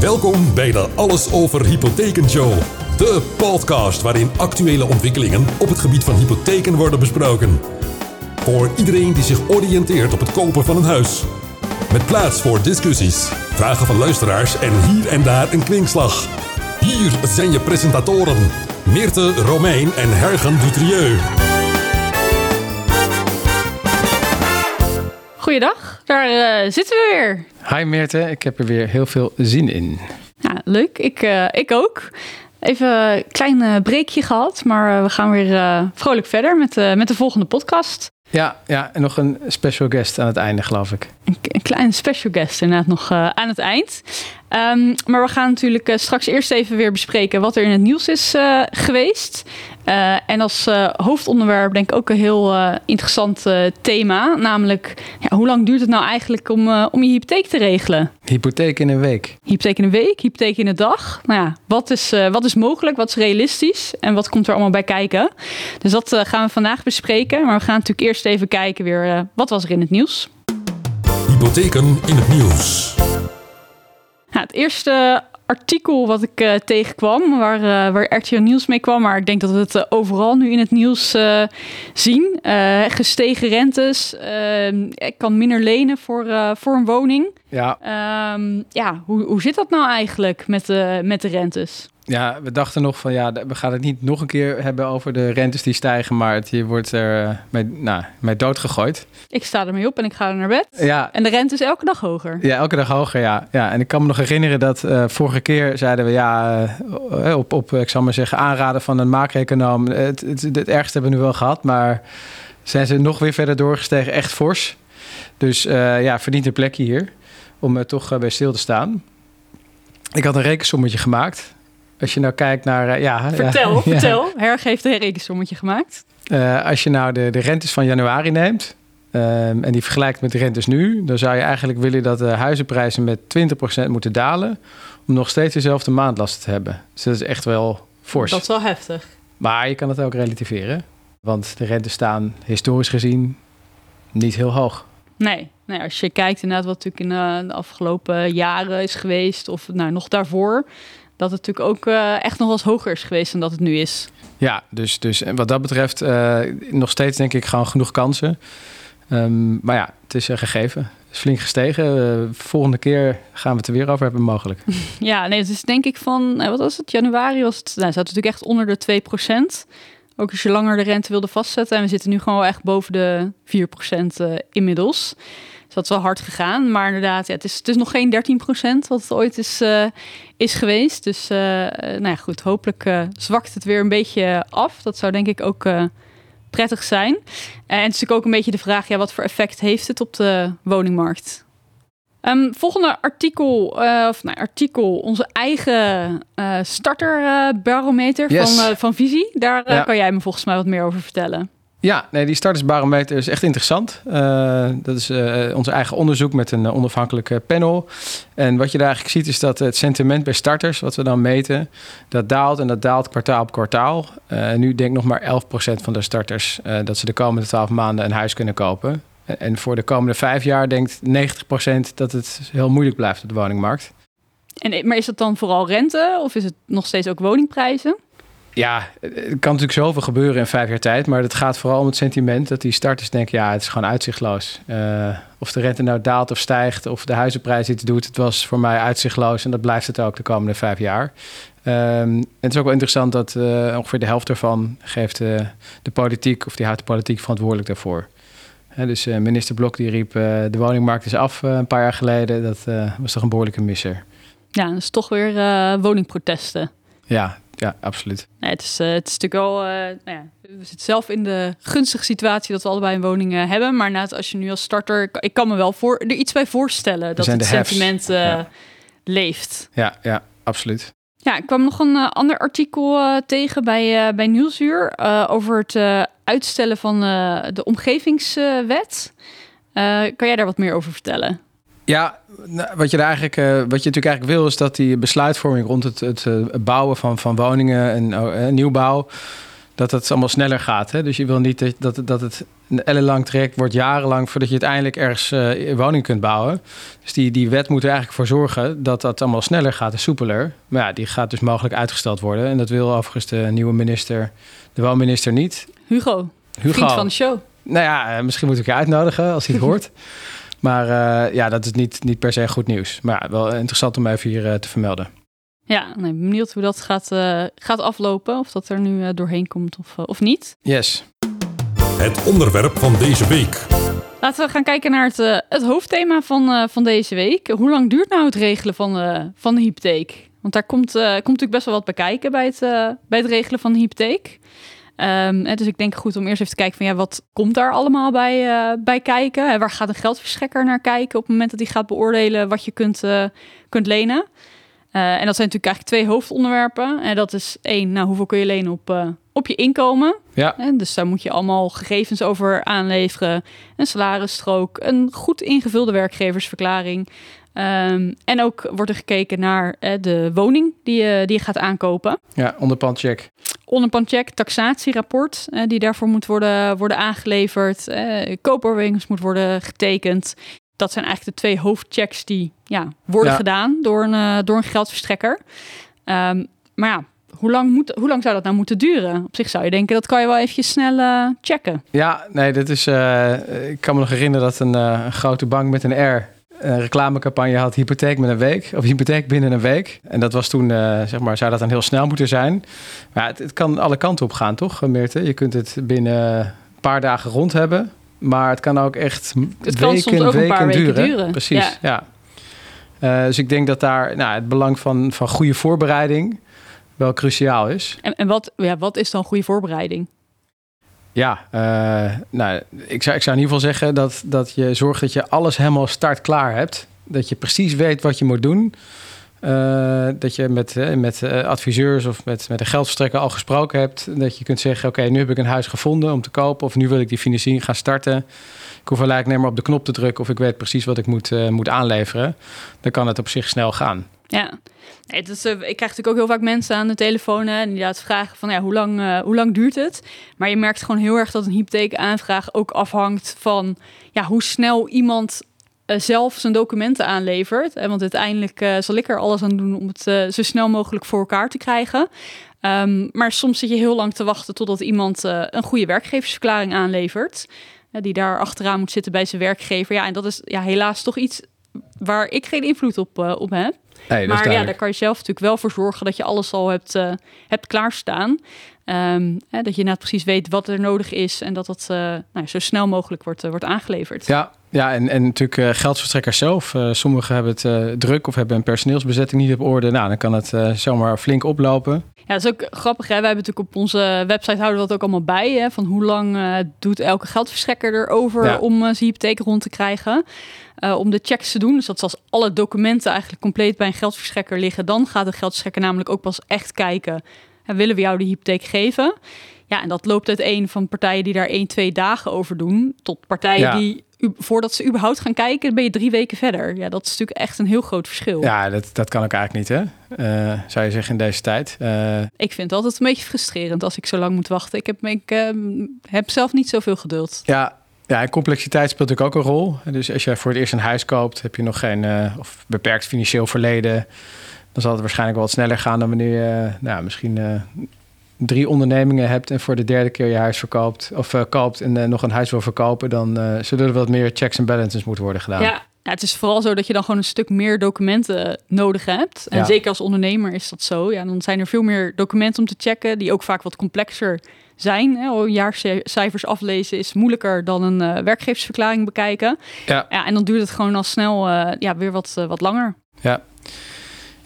Welkom bij de Alles over Hypotheken Show. De podcast waarin actuele ontwikkelingen op het gebied van hypotheken worden besproken. Voor iedereen die zich oriënteert op het kopen van een huis. Met plaats voor discussies, vragen van luisteraars en hier en daar een kwinkslag. Hier zijn je presentatoren Meerte Romein en Hergen Dutrieu. Goeiedag, daar eh, zitten we weer. Hi Meerte, ik heb er weer heel veel zin in. Ja, leuk. Ik, eh, ik ook. Even een klein eh, breekje gehad, maar we gaan weer vrolijk verder met, met de volgende podcast. Ja, ja, en nog een special guest aan het einde, geloof ik. Een, een klein special guest inderdaad nog aan het eind. Ehm, maar we gaan natuurlijk straks eerst even weer bespreken wat er in het nieuws is geweest. Uh, en als uh, hoofdonderwerp denk ik ook een heel uh, interessant thema. Namelijk, ja, hoe lang duurt het nou eigenlijk om, om je hypotheek te regelen? Hypotheek in een week. Hypotheek in een week, hypotheek in een dag. Nou ja, wat is, wat is mogelijk, wat is realistisch en wat komt er allemaal bij kijken? Dus dat gaan we vandaag bespreken. Maar we gaan natuurlijk eerst even kijken weer, wat was er in het nieuws? Hypotheken in het nieuws. Het eerste artikel wat ik uh, tegenkwam, waar, uh, waar RTL Nieuws mee kwam. Maar ik denk dat we het uh, overal nu in het nieuws zien. gestegen rentes. ik kan minder lenen voor, voor een woning. Ja, um, ja hoe, hoe zit dat nou eigenlijk met, met de rentes? Ja, we dachten nog van ja, we gaan het niet nog een keer hebben over de rentes die stijgen, maar het, je wordt er uh, mee, nou, mee doodgegooid. Ik sta ermee op en ik ga er naar bed. Ja. En de rente is elke dag hoger. Ja, elke dag hoger, ja. ja en ik kan me nog herinneren dat uh, vorige keer zeiden we ja, uh, op, op, ik zal maar zeggen, aanraden van een macro-econoom. Het, het, het, ergste hebben we nu wel gehad, maar zijn ze nog weer verder doorgestegen, echt fors. Dus ja, verdient een plekje hier om toch bij stil te staan. Ik had een rekensommetje gemaakt. Als je nou kijkt naar... Uh, ja, vertel, ja, vertel. Ja. Herg heeft een rekensommetje gemaakt. Uh, als je nou de, de rentes van januari neemt... Um, en die vergelijkt met de rentes nu... dan zou je eigenlijk willen dat de huizenprijzen met 20% moeten dalen... om nog steeds dezelfde maandlasten te hebben. Dus dat is echt wel fors. Dat is wel heftig. Maar je kan het ook relativeren. Want de rentes staan historisch gezien niet heel hoog. Nee, nee als je kijkt inderdaad wat natuurlijk in de afgelopen jaren is geweest... of nou, nog daarvoor dat het natuurlijk ook uh, echt nog wel eens hoger is geweest dan dat het nu is. Ja, dus, dus en wat dat betreft uh, nog steeds denk ik gewoon genoeg kansen. Um, maar ja, het is uh, gegeven. Het is flink gestegen. volgende keer gaan we het er weer over hebben mogelijk. Ja, nee, het is denk ik van, wat was het, januari was het, nou, zat natuurlijk echt onder de 2%. Ook als je langer de rente wilde vastzetten. En we zitten nu gewoon echt boven de 4% inmiddels. Dus dat is wel hard gegaan. Maar inderdaad, ja, het, is, het is nog geen 13% wat het ooit is, uh, is geweest. Dus uh, nou ja, goed, hopelijk zwakt het weer een beetje af. Dat zou denk ik ook prettig zijn. en het is natuurlijk ook een beetje de vraag, ja, wat voor effect heeft het op de woningmarkt? Um, volgende artikel, of nou, artikel, onze eigen starterbarometer yes. van, van Visie. Daar ja. kan jij me volgens mij wat meer over vertellen. Ja, nee, die startersbarometer is echt interessant. Uh, dat is uh, ons eigen onderzoek met een onafhankelijke panel. En wat je daar eigenlijk ziet is dat het sentiment bij starters, wat we dan meten, dat daalt en dat daalt kwartaal op kwartaal. Uh, nu denkt nog maar 11% van de starters dat ze de komende 12 maanden een huis kunnen kopen. En voor de komende vijf jaar denkt 90% dat het heel moeilijk blijft op de woningmarkt. En, maar is dat dan vooral rente of is het nog steeds ook woningprijzen? Ja, het kan natuurlijk zoveel gebeuren in vijf jaar tijd. Maar het gaat vooral om het sentiment dat die starters denken... ja, het is gewoon uitzichtloos. Uh, of de rente nou daalt of stijgt, of de huizenprijs iets doet... het was voor mij uitzichtloos en dat blijft het ook de komende vijf jaar. Um, het is ook wel interessant dat uh, ongeveer de helft ervan... geeft de politiek, of die houdt de politiek verantwoordelijk daarvoor. Dus minister Blok die riep... de woningmarkt is af een paar jaar geleden. Dat was toch een behoorlijke misser. Ja, dat is toch weer woningprotesten. Ja, ja, absoluut. Nee, het, is, uh, het is natuurlijk wel. Uh, nou ja, we zitten zelf in de gunstige situatie dat we allebei een woning uh, hebben. Maar naast als je nu als starter. Ik kan me wel voor, er iets bij voorstellen dat het sentiment ja. leeft. Ja, ja, absoluut. Ja, ik kwam nog een ander artikel tegen bij, bij Nieuwsuur over het uitstellen van de omgevingswet. kan jij daar wat meer over vertellen? Ja, wat je, er eigenlijk, uh, wat je natuurlijk eigenlijk wil, is dat die besluitvorming rond het, het, het bouwen van, van woningen en uh, nieuwbouw, dat het allemaal sneller gaat. Hè? Dus je wil niet dat, dat, het een ellenlang traject wordt jarenlang voordat je uiteindelijk ergens uh, woning kunt bouwen. Dus die, die wet moet er eigenlijk voor zorgen dat dat allemaal sneller gaat en soepeler. Maar ja, die gaat dus mogelijk uitgesteld worden. En dat wil overigens de nieuwe minister, de woonminister niet. Hugo, Hugo. vriend van de show. Nou ja, eh, misschien moet ik je uitnodigen als hij het hoort. Maar uh, ja, dat is niet, niet per se goed nieuws. Maar ja, wel interessant om even hier te vermelden. Ja, nee, benieuwd hoe dat gaat, gaat aflopen. Of dat er nu doorheen komt of, of niet. Yes het onderwerp van deze week. Laten we gaan kijken naar het, uh, het hoofdthema van, uh, van deze week. Hoe lang duurt nou het regelen van, uh, van de hypotheek? Want daar komt, komt natuurlijk best wel wat bij kijken bij het, bij het regelen van de hypotheek. Um, dus ik denk goed om eerst even te kijken van ja, wat komt daar allemaal bij, bij kijken? waar gaat een geldverstrekker naar kijken op het moment dat hij gaat beoordelen wat je kunt, kunt lenen? en dat zijn natuurlijk eigenlijk twee hoofdonderwerpen. En dat is één, nou, hoeveel kun je lenen op, op je inkomen. Ja. En dus daar moet je allemaal gegevens over aanleveren. Een salarisstrook, een goed ingevulde werkgeversverklaring. Um, en ook wordt er gekeken naar uh, de woning die je, die je gaat aankopen. Ja, onderpandcheck. Onderpandcheck, taxatierapport uh, die daarvoor moet worden, worden aangeleverd. Koopovereenkomst moet worden getekend. Dat zijn eigenlijk de twee hoofdchecks die ja, worden gedaan door een, door een geldverstrekker. Um, maar ja, hoe lang, moet, hoe lang zou dat nou moeten duren? Op zich zou je denken, dat kan je wel eventjes snel uh, checken. Ja, nee, dit is... Uh, ik kan me nog herinneren dat een, uh, een grote bank met een R... een reclamecampagne had hypotheek met een week. Of hypotheek binnen een week. En dat was toen, zeg maar, zou dat dan heel snel moeten zijn. Maar het, het, kan alle kanten op gaan, toch, Meerte? Je kunt het binnen een paar dagen rond hebben. Maar het kan ook echt het weken, ook weken, duren. duren. Precies, ja. ja. dus ik denk dat daar nou, het belang van, van goede voorbereiding wel cruciaal is. En, en wat, ja, wat is dan goede voorbereiding? Ja, uh, nou, ik zou, ik zou in ieder geval zeggen dat, dat je zorgt dat je alles helemaal start klaar hebt. Dat je precies weet wat je moet doen. Uh, dat je met, uh, met adviseurs of met, met een geldverstrekker al gesproken hebt. Dat je kunt zeggen, oké, nu heb ik een huis gevonden om te kopen. Of nu wil ik die financiering gaan starten. Ik hoef alleen maar op de knop te drukken of ik weet precies wat ik moet, moet aanleveren. Dan kan het op zich snel gaan. Ja, uh, ik krijg natuurlijk ook heel vaak mensen aan de telefoon en inderdaad vragen van ja, hoe, lang, uh, hoe lang duurt het? Maar je merkt gewoon heel erg dat een hypotheekaanvraag ook afhangt van ja, hoe snel iemand uh, zelf zijn documenten aanlevert. want uiteindelijk zal ik er alles aan doen om het zo snel mogelijk voor elkaar te krijgen. Um, maar soms zit je heel lang te wachten totdat iemand een goede werkgeversverklaring aanlevert. die daar achteraan moet zitten bij zijn werkgever. Ja, en dat is ja, helaas toch iets waar ik geen invloed op, op heb maar ja, daar kan je zelf natuurlijk wel voor zorgen dat je alles al hebt, uh, hebt klaarstaan. Um, hè, dat je net precies weet wat er nodig is en dat dat uh, nou, zo snel mogelijk wordt, uh, wordt aangeleverd. Ja, ja en, en natuurlijk geldverstrekkers zelf. sommigen hebben het druk of hebben een personeelsbezetting niet op orde. Nou, dan kan het zomaar flink oplopen. Ja, dat is ook grappig. Hè? Wij hebben natuurlijk op onze website houden we dat ook allemaal bij. Hè? Van hoe lang doet elke geldverstrekker erover ja. om zijn hypotheek rond te krijgen. Uh, om de checks te doen. Dus dat als alle documenten eigenlijk compleet bij een geldverstrekker liggen, dan gaat de geldverstrekker namelijk ook pas echt kijken. En willen we jou de hypotheek geven? Ja, en dat loopt uiteen van partijen die daar één, twee dagen over doen, tot partijen die voordat ze überhaupt gaan kijken, ben je drie weken verder. Ja, dat is natuurlijk echt een heel groot verschil. Ja, dat, dat kan ook eigenlijk niet, hè? Uh, zou je zeggen in deze tijd. Uh... Ik vind het altijd een beetje frustrerend als ik zo lang moet wachten. Ik heb, ik, uh, heb zelf niet zoveel geduld. Ja, ja, en complexiteit speelt natuurlijk ook een rol. Dus als jij voor het eerst een huis koopt, heb je nog geen uh, of beperkt financieel verleden. Dan zal het waarschijnlijk wel wat sneller gaan dan wanneer je nou, misschien uh, drie ondernemingen hebt en voor de derde keer je huis verkoopt of uh, koopt en nog een huis wil verkopen. Dan zullen er wat meer checks en balances moeten worden gedaan. Ja. Ja, het is vooral zo dat je dan gewoon een stuk meer documenten nodig hebt. En zeker als ondernemer is dat zo. Ja, dan zijn er veel meer documenten om te checken, die ook vaak wat complexer zijn. Hè. Jaarcijfers aflezen is moeilijker dan een werkgeversverklaring bekijken. Ja. ja. En dan duurt het gewoon al snel ja, weer wat, wat langer. Ja,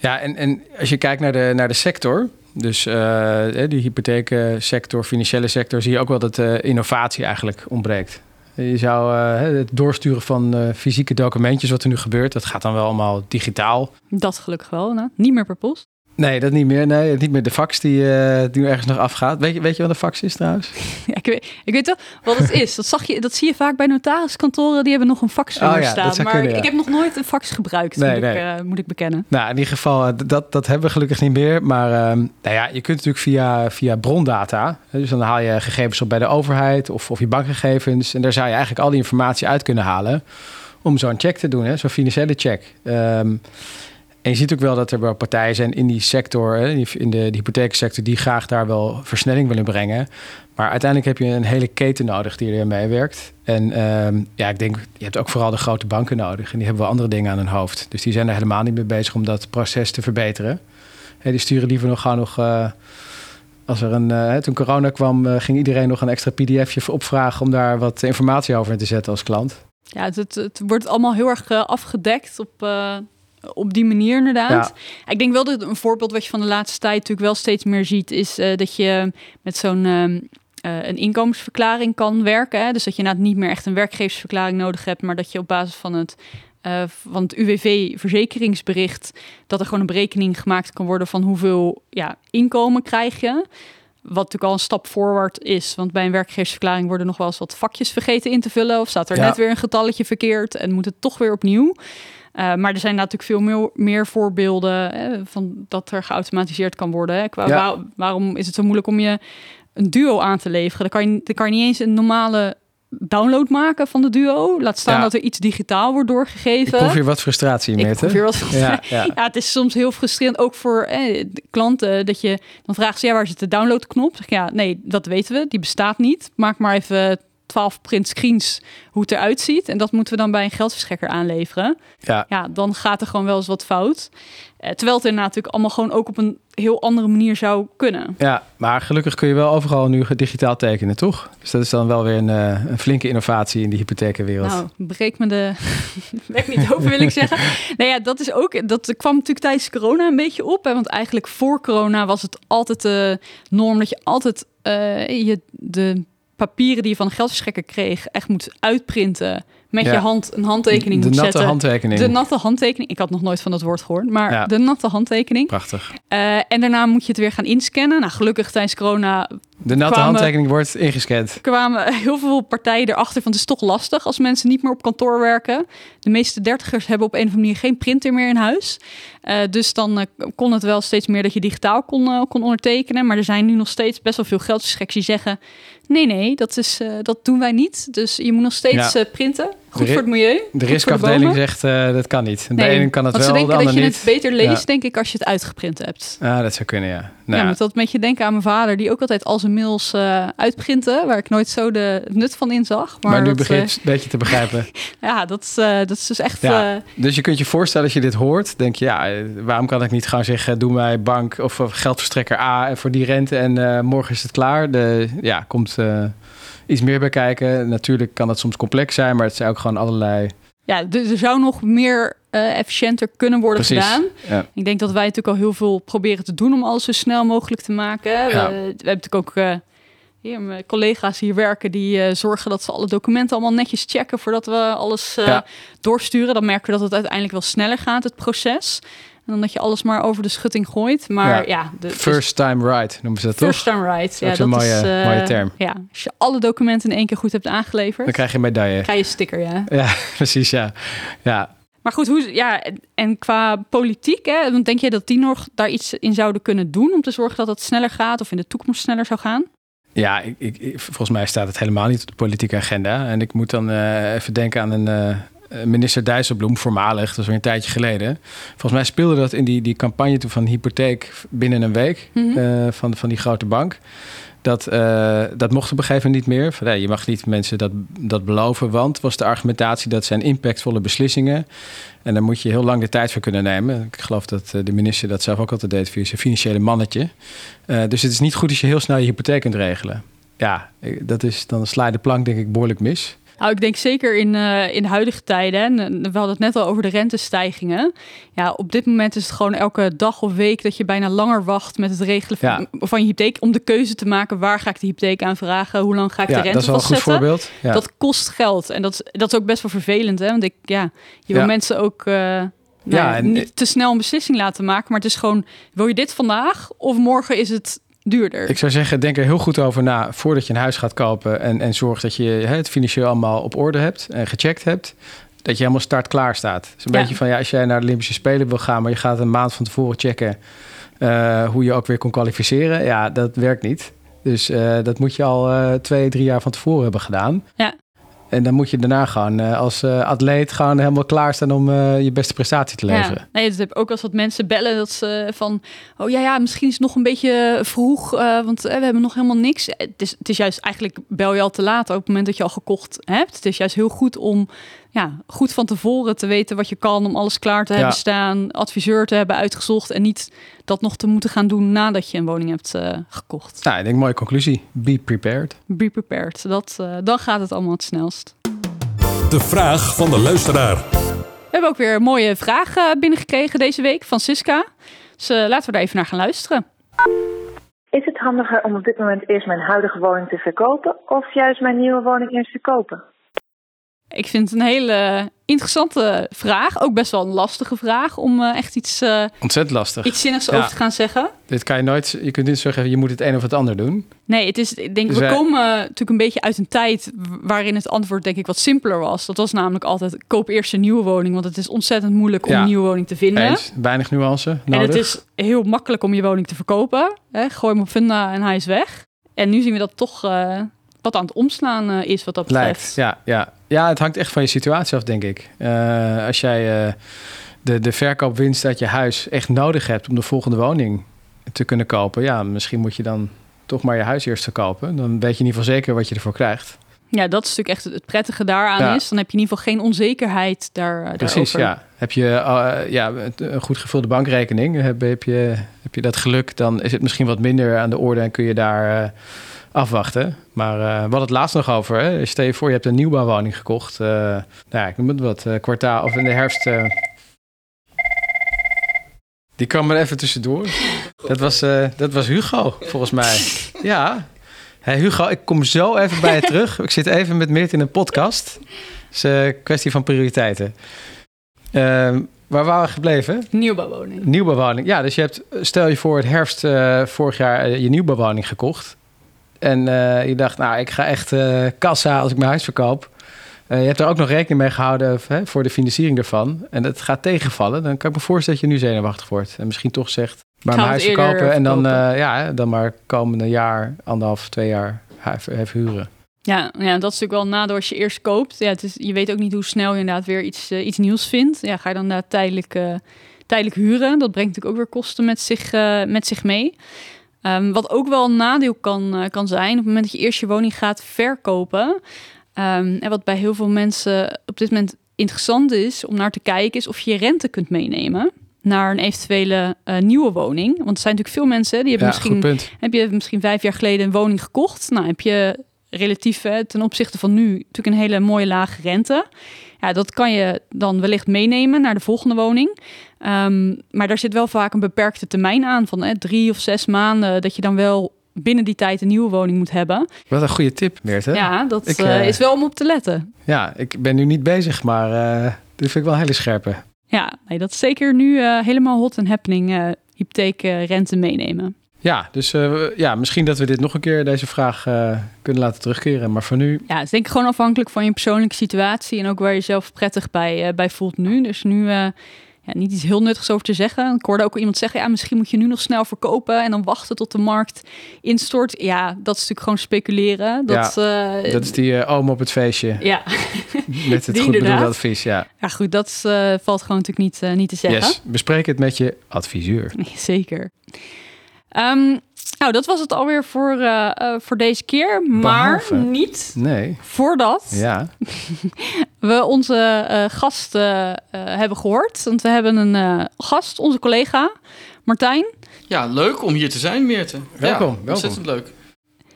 ja en, en als je kijkt naar de, naar de sector, dus die hypotheeksector, financiële sector, zie je ook wel dat innovatie eigenlijk ontbreekt. Je zou het doorsturen van fysieke documentjes, wat er nu gebeurt, dat gaat dan wel allemaal digitaal. Dat gelukkig wel, niet meer per post. Nee, dat niet meer. Nee, niet meer de fax die, uh, die nu ergens nog afgaat. Weet je, weet je wat een fax is trouwens? Ja, ik, weet, ik weet wel wat het is. Dat, zag je, dat zie je vaak bij notariskantoren. Die hebben nog een fax oh, ja, staan. Maar kunnen, ja. ik heb nog nooit een fax gebruikt, nee, moet, nee. Ik, uh, moet ik bekennen. Nou, in ieder geval, uh, dat, dat hebben we gelukkig niet meer. Maar uh, nou ja, je kunt natuurlijk via, via brondata. Dus dan haal je gegevens op bij de overheid of, of je bankgegevens. En daar zou je eigenlijk al die informatie uit kunnen halen. Om zo'n check te doen, zo'n financiële check. Um, en je ziet ook wel dat er wel partijen zijn in die sector, in de, de hypotheeksector, die graag daar wel versnelling willen brengen. Maar uiteindelijk heb je een hele keten nodig die er meewerkt. En ehm, ja, ik denk, je hebt ook vooral de grote banken nodig. En die hebben wel andere dingen aan hun hoofd. Dus die zijn er helemaal niet mee bezig om dat proces te verbeteren. die sturen liever nog gewoon nog. Uh, als er een, uh, toen corona kwam, uh, ging iedereen nog een extra pdfje opvragen om daar wat informatie over in te zetten als klant. Ja, het, het, wordt allemaal heel erg afgedekt op op die manier inderdaad. Ik denk wel dat een voorbeeld wat je van de laatste tijd natuurlijk wel steeds meer ziet, is uh, dat je met zo'n uh, een inkomensverklaring kan werken. Hè? Dus dat je inderdaad niet meer echt een werkgeversverklaring nodig hebt, maar dat je op basis van het, uh, van het UWV-verzekeringsbericht, dat er gewoon een berekening gemaakt kan worden van hoeveel ja, inkomen krijg je. Wat natuurlijk al een stap voorwaarts is. Want bij een werkgeversverklaring worden nog wel eens wat vakjes vergeten in te vullen. Of staat er net weer een getalletje verkeerd en moet het toch weer opnieuw. Uh, maar er zijn natuurlijk veel meer, meer voorbeelden hè, van dat er geautomatiseerd kan worden. Hè. Waar, waarom is het zo moeilijk om je een duo aan te leveren? Dan kan je, dan kan je niet eens een normale download maken van de duo. Laat staan dat er iets digitaal wordt doorgegeven. Ik proef hier wat frustratie mee. Ik wat ja, ja. ja, het is soms heel frustrerend, ook voor eh, klanten, dat je dan vraagt ze, ja, waar zit de downloadknop? Zeg ja, nee, dat weten we, die bestaat niet. Maak maar even 12 print screens hoe het eruit ziet. En dat moeten we dan bij een geldverstrekker aanleveren. Ja. ja, dan gaat er gewoon wel eens wat fout. Eh, terwijl het er natuurlijk allemaal gewoon ook op een heel andere manier zou kunnen. Ja, maar gelukkig kun je wel overal nu digitaal tekenen, toch? Dus dat is dan wel weer een, uh, een flinke innovatie in de hypothekenwereld. Nou, breek me de weg niet over, wil ik zeggen. nou ja, dat is ook, dat kwam natuurlijk tijdens corona een beetje op. Hè, want eigenlijk voor corona was het altijd de norm dat je altijd uh, je de papieren die je van een geldverstrekker kreeg echt moet uitprinten. Met je hand een handtekening de moet natte handtekening. De natte handtekening. Ik had nog nooit van dat woord gehoord, maar de natte handtekening. Prachtig. Uh, en daarna moet je het weer gaan inscannen. Nou, gelukkig tijdens corona de natte handtekening wordt ingescand. kwamen heel veel partijen erachter van het is toch lastig als mensen niet meer op kantoor werken. De meeste dertigers hebben op een of andere manier geen printer meer in huis. Uh, dus dan uh, kon het wel steeds meer dat je digitaal kon, uh, kon ondertekenen. Maar er zijn nu nog steeds best wel veel geldverstrekkers die zeggen... nee, nee, dat, is, dat doen wij niet. Dus je moet nog steeds ja. printen. Goed voor het milieu. De riskafdeling zegt dat kan niet. De ene kan het wel, de ander niet. dat je het beter leest, ja. denk ik, als je het uitgeprint hebt. Ja, dat zou kunnen, ja. Nou, ja, moet dat met je denken aan mijn vader... die ook altijd al zijn mails uh, uitprinten... waar ik nooit zo de nut van in zag. Maar, maar nu begint uh, een beetje te begrijpen. ja, dat is, dat is dus echt... Ja. dus je kunt je voorstellen als je dit hoort... denk je, ja, waarom kan ik niet gewoon zeggen... doe mij bank of geldverstrekker A voor die rente... en morgen is het klaar. De, ja, komt iets meer bij kijken. Natuurlijk kan het soms complex zijn... maar het zijn ook gewoon allerlei... Ja, er zou nog meer uh, efficiënter kunnen worden gedaan. Ja. Ik denk dat wij natuurlijk al heel veel proberen te doen om alles zo snel mogelijk te maken. Ja. We, we, hebben natuurlijk ook uh, hier, mijn collega's hier werken die uh, zorgen dat ze alle documenten allemaal netjes checken voordat we alles doorsturen. Dan merken we dat het uiteindelijk wel sneller gaat, het proces. En dan dat je alles maar over de schutting gooit. Maar ja, de, first time right noemen ze dat first toch? First time right, ja. Dat is een mooie, uh, mooie term. Ja, als je alle documenten in één keer goed hebt aangeleverd. Dan krijg je een medaille. Krijg je sticker, ja. Ja, precies, ja. Ja, maar goed, hoe, ja, en qua politiek, hè, dan denk je dat die nog daar iets in zouden kunnen doen om te zorgen dat het sneller gaat of in de toekomst sneller zou gaan? Ja, ik, ik, volgens mij staat het helemaal niet op de politieke agenda. En ik moet dan uh, even denken aan een uh, minister Dijsselbloem, voormalig, dat is weer een tijdje geleden. Volgens mij speelde dat in die, die campagne toen van hypotheek binnen een week mm -hmm. uh, van, van die grote bank. Dat, uh, dat mocht op een gegeven moment niet meer. Van, nee, je mag niet mensen dat, dat beloven, want was de argumentatie dat zijn impactvolle beslissingen. En daar moet je heel lang de tijd voor kunnen nemen. Ik geloof dat de minister dat zelf ook altijd deed via zijn financiële mannetje. Uh, dus het is niet goed als je heel snel je hypotheek kunt regelen. Ja, dat is, dan sla je de plank denk ik behoorlijk mis. Nou, ik denk zeker in, uh, in huidige tijden. En we hadden het net al over de rentestijgingen. Ja, op dit moment is het gewoon elke dag of week dat je bijna langer wacht met het regelen van, ja. van je hypotheek. Om de keuze te maken waar ga ik de hypotheek aanvragen, hoe lang ga ik ja, de rente dat is wel een goed voorbeeld. Ja. Dat kost geld. En dat, dat is ook best wel vervelend. Hè? Want ik, ja, je wil mensen ook. Uh, nou Ja, ja, en- niet te snel een beslissing laten maken. Maar het is gewoon, wil je dit vandaag of morgen is het duurder? Ik zou zeggen, denk er heel goed over na voordat je een huis gaat kopen. En, en zorg dat je hè, het financieel allemaal op orde hebt en gecheckt hebt. Dat je helemaal start klaar staat. Het is een Ja. beetje van ja, als jij naar de Olympische Spelen wil gaan, maar je gaat een maand van tevoren checken eh, hoe je ook weer kon kwalificeren. Ja, dat werkt niet. Dus eh, dat moet je al eh, twee, drie jaar van tevoren hebben gedaan. Ja. En dan moet je daarna gewoon eh, als eh, atleet gewoon helemaal klaarstaan om eh, je beste prestatie te leveren. Ja, nee, dat heb ik ook als wat mensen bellen dat ze van, oh ja, ja, misschien is het nog een beetje vroeg, want we hebben nog helemaal niks. Het is, het is juist eigenlijk bel je al te laat op het moment dat je al gekocht hebt. Het is juist heel goed om, ja, goed van tevoren te weten wat je kan, om alles klaar te Ja. hebben staan, adviseur te hebben uitgezocht en niet dat nog te moeten gaan doen nadat je een woning hebt eh, gekocht. Nou, ik denk mooie conclusie. Be prepared. Be prepared. Dat, eh, dan gaat het allemaal het snelst. De vraag van de luisteraar. We hebben ook weer een mooie vraag binnengekregen deze week van Siska. Dus eh, laten we daar even naar gaan luisteren. Is het handiger om op dit moment eerst mijn huidige woning te verkopen of juist mijn nieuwe woning eerst te kopen? Ik vind het een hele interessante vraag. Ook best wel een lastige vraag om eh, echt iets, eh, Ontzettend lastig. iets zinnigs Ja. over te gaan zeggen. Dit kan je nooit. Je kunt niet zeggen, je moet het een of het ander doen. Nee, het is, ik denk, Dus we wij- komen natuurlijk een beetje uit een tijd waarin het antwoord denk ik wat simpeler was. Dat was namelijk altijd koop eerst een nieuwe woning, want het is ontzettend moeilijk om Ja. een nieuwe woning te vinden. Eens. Weinig nuance En nodig. het is heel makkelijk om je woning te verkopen. Hè? Gooi hem op Funda en hij is weg. En nu zien we dat toch eh, wat aan het omslaan eh, is wat dat betreft. Lijkt. Ja, ja. ja, het hangt echt van je situatie af, denk ik. Eh, als jij eh, de, de verkoopwinst uit je huis echt nodig hebt om de volgende woning te kunnen kopen, ja, misschien moet je dan toch maar je huis eerst verkopen. Dan weet je in ieder geval zeker wat je ervoor krijgt. Ja, dat is natuurlijk echt het- prettige daaraan Ja. is. Dan heb je in ieder geval geen onzekerheid daar, Precies, daarover. ja. Heb je ja, een goed gevulde bankrekening, heb, heb, je, heb je dat geluk, dan is het misschien wat minder aan de orde en kun je daar afwachten. Maar eh we hadden het laatst nog over. Hè? Stel je voor, je hebt een nieuwbouwwoning gekocht. eh, nou ja, ik noem het wat, eh, kwartaal of in de herfst. die kwam er even tussendoor. Dat was, dat was Hugo, volgens mij. Ja. Hey, Hugo, ik kom zo even bij je terug. Ik zit even met Meert in een podcast. Het is een kwestie van prioriteiten. Ehm, waar waren we gebleven? Nieuwbouwwoning. Nieuwbouwwoning. Ja, dus je hebt, stel je voor het herfst vorig jaar je nieuwbouwwoning gekocht. En eh, je dacht, nou, ik ga echt eh, kassa als ik mijn huis verkoop. Eh, je hebt er ook nog rekening mee gehouden hè, voor de financiering ervan. En dat gaat tegenvallen. Dan kan ik me voorstellen dat je nu zenuwachtig wordt. En misschien toch zegt, maar mijn huis verkopen. En dan, eh, ja, dan maar komende jaar, anderhalf, twee jaar even huren. Ja, ja, dat is natuurlijk wel nadeel als je eerst koopt. Ja, het is, je weet ook niet hoe snel je inderdaad weer iets, eh, iets nieuws vindt. Ja, ga je dan inderdaad tijdelijk, eh, tijdelijk huren. Dat brengt natuurlijk ook weer kosten met zich, eh, met zich mee. Ehm, wat ook wel een nadeel kan, eh, kan zijn, op het moment dat je eerst je woning gaat verkopen. ehm, en wat bij heel veel mensen op dit moment interessant is om naar te kijken, is of je je rente kunt meenemen naar een eventuele eh, nieuwe woning. Want er zijn natuurlijk veel mensen die hebben Ja, misschien heb je misschien vijf jaar geleden een woning gekocht? Nou, heb je relatief hè, ten opzichte van nu natuurlijk een hele mooie lage rente. Ja, dat kan je dan wellicht meenemen naar de volgende woning. Ehm, maar daar zit wel vaak een beperkte termijn aan van hè, drie of zes maanden. Dat je dan wel binnen die tijd een nieuwe woning moet hebben. Wat een goede tip, Meert. Hè? Ja, dat Ik, eh, eh, is wel om op te letten. Ja, ik ben nu niet bezig, maar eh, dit vind ik wel een hele scherpe. Ja, nee, dat is zeker nu helemaal hot en happening. hypotheekrente meenemen. Ja, dus eh, ja, misschien dat we dit nog een keer, deze vraag, eh, kunnen laten terugkeren. Maar voor nu, Ja, het is denk ik gewoon afhankelijk van je persoonlijke situatie en ook waar je jezelf prettig bij, eh, bij voelt nu. Dus nu ja, niet iets heel nuttigs over te zeggen. Ik hoorde ook iemand zeggen, ja, misschien moet je nu nog snel verkopen en dan wachten tot de markt instort. Ja, dat is natuurlijk gewoon speculeren. Dat, eh, dat is die oom op het feestje ja. met het goed advies. Ja. ja, goed, dat valt gewoon natuurlijk niet, niet te zeggen. Yes, bespreek het met je adviseur. Nee, zeker. Ehm, nou, dat was het alweer voor, eh, eh, voor deze keer. Maar Behalve- niet Nee, voordat ja. we onze eh, gast eh, eh, hebben gehoord. Want we hebben een eh, gast, onze collega Martijn. Ja, leuk om hier te zijn, Meerte. Welkom, Ja, welkom. Ontzettend leuk.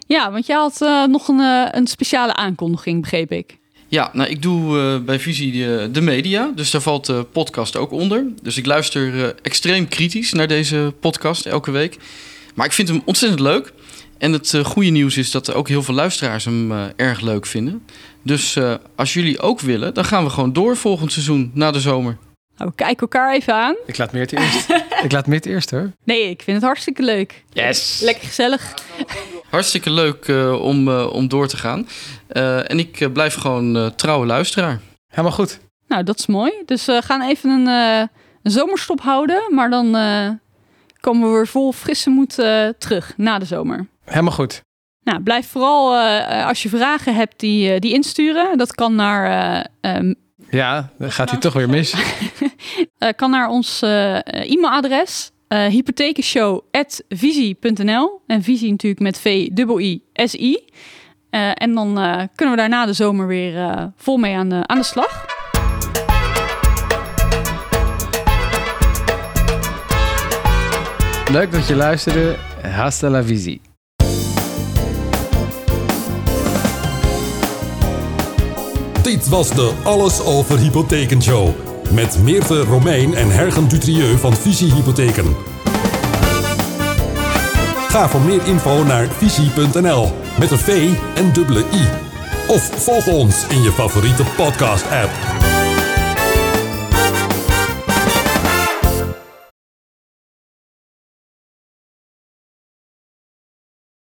Ja, want jij had nog een, een speciale aankondiging, begreep ik. Ja, nou, ik doe eh, bij Visie de, de media, dus daar valt de podcast ook onder. Dus ik luister eh, extreem kritisch naar deze podcast elke week. Maar ik vind hem ontzettend leuk. En het eh, goede nieuws is dat er ook heel veel luisteraars hem eh, erg leuk vinden. Dus eh, als jullie ook willen, dan gaan we gewoon door volgend seizoen na de zomer. Nou, kijk elkaar even aan. Ik laat meer het eerst. ik laat meer het eerst hoor. Nee, ik vind het hartstikke leuk. Yes. Lekker gezellig. Hartstikke leuk eh, om, eh, om door te gaan. Eh, en ik blijf gewoon eh, trouwe luisteraar. Helemaal goed. Nou, dat is mooi. Dus we gaan even een, eh, een zomerstop houden. Maar dan eh, komen we weer vol frisse moed terug na de zomer. Helemaal goed. Nou, blijf vooral eh, als je vragen hebt die, die insturen. Dat kan naar, eh, ehm, Ja, dan gaat hij toch weer mis. eh, kan naar ons eh, e-mailadres. eh hypothekenshow.visie.nl En visie natuurlijk met V-I-I-S-I. En dan kunnen we daarna de zomer weer vol mee aan de, aan de slag. Leuk dat je luisterde. Hasta la visie. Dit was de Alles over Hypotheken Show. Met Meerte Romein en Hergen Dutrieu van Visie Hypotheken. Ga voor meer info naar visie.nl met een V en dubbele I. Of volg ons in je favoriete podcast app.